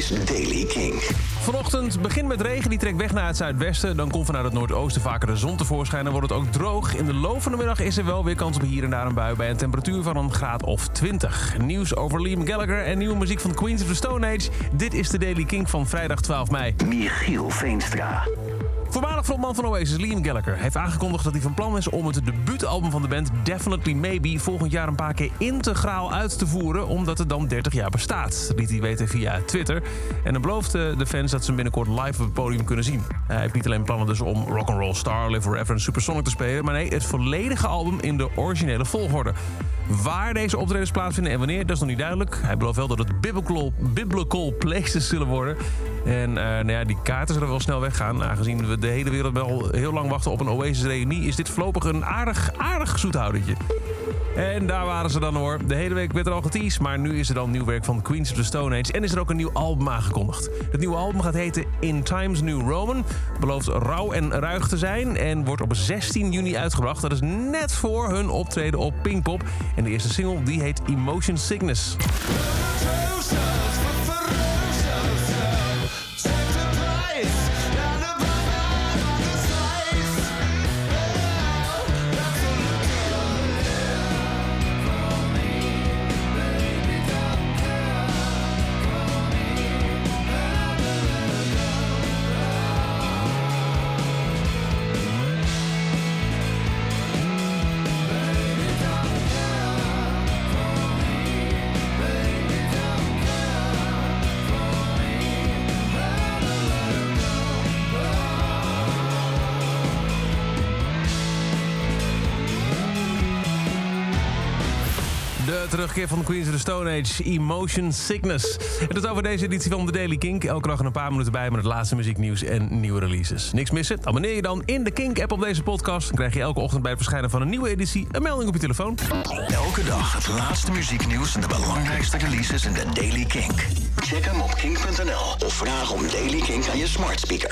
is Daily King. Vanochtend begint met regen, die trekt weg naar het zuidwesten. Dan komt vanuit het noordoosten vaker de zon tevoorschijn en wordt het ook droog. In de loop van de middag is er wel weer kans op hier en daar een bui... bij een temperatuur van een graad of 20. Nieuws over Liam Gallagher en nieuwe muziek van Queens of the Stone Age. Dit is de Daily King van vrijdag 12 mei. Michiel Veenstra. Voormalig frontman van Oasis, Liam Gallagher, heeft aangekondigd dat hij van plan is om het debuutalbum van de band Definitely Maybe volgend jaar een paar keer integraal uit te voeren, omdat het dan 30 jaar bestaat. Liet hij weten via Twitter. En dan beloofde de fans dat ze hem binnenkort live op het podium kunnen zien. Hij heeft niet alleen plannen dus om Rock'n'Roll Star, Live Forever en Supersonic te spelen, maar nee, het volledige album in de originele volgorde. Waar deze optredens plaatsvinden en wanneer, dat is nog niet duidelijk. Hij belooft wel dat het biblical, biblical places zullen worden. En uh, nou ja, die kaarten zullen wel snel weggaan. Aangezien we de hele wereld wel heel lang wachten op een Oasis-reunie... is dit voorlopig een aardig, aardig zoethoudertje. En daar waren ze dan hoor. De hele week werd er al geteased, maar nu is er dan nieuw werk van Queens of the Stone Age. En is er ook een nieuw album aangekondigd. Het nieuwe album gaat heten In Times New Roman. Belooft rauw en ruig te zijn en wordt op 16 juni uitgebracht. Dat is net voor hun optreden op Pinkpop. En de eerste single die heet Emotion Sickness. De terugkeer van Queens of the Stone Age, Emotion Sickness. Het is over deze editie van The Daily Kink. Elke dag een paar minuten bij met het laatste muzieknieuws en nieuwe releases. Niks missen? Abonneer je dan in de Kink-app op deze podcast. Dan krijg je elke ochtend bij het verschijnen van een nieuwe editie een melding op je telefoon. Elke dag het laatste muzieknieuws en de belangrijkste releases in de Daily Kink. Check hem op kink.nl of vraag om Daily Kink aan je smart speaker.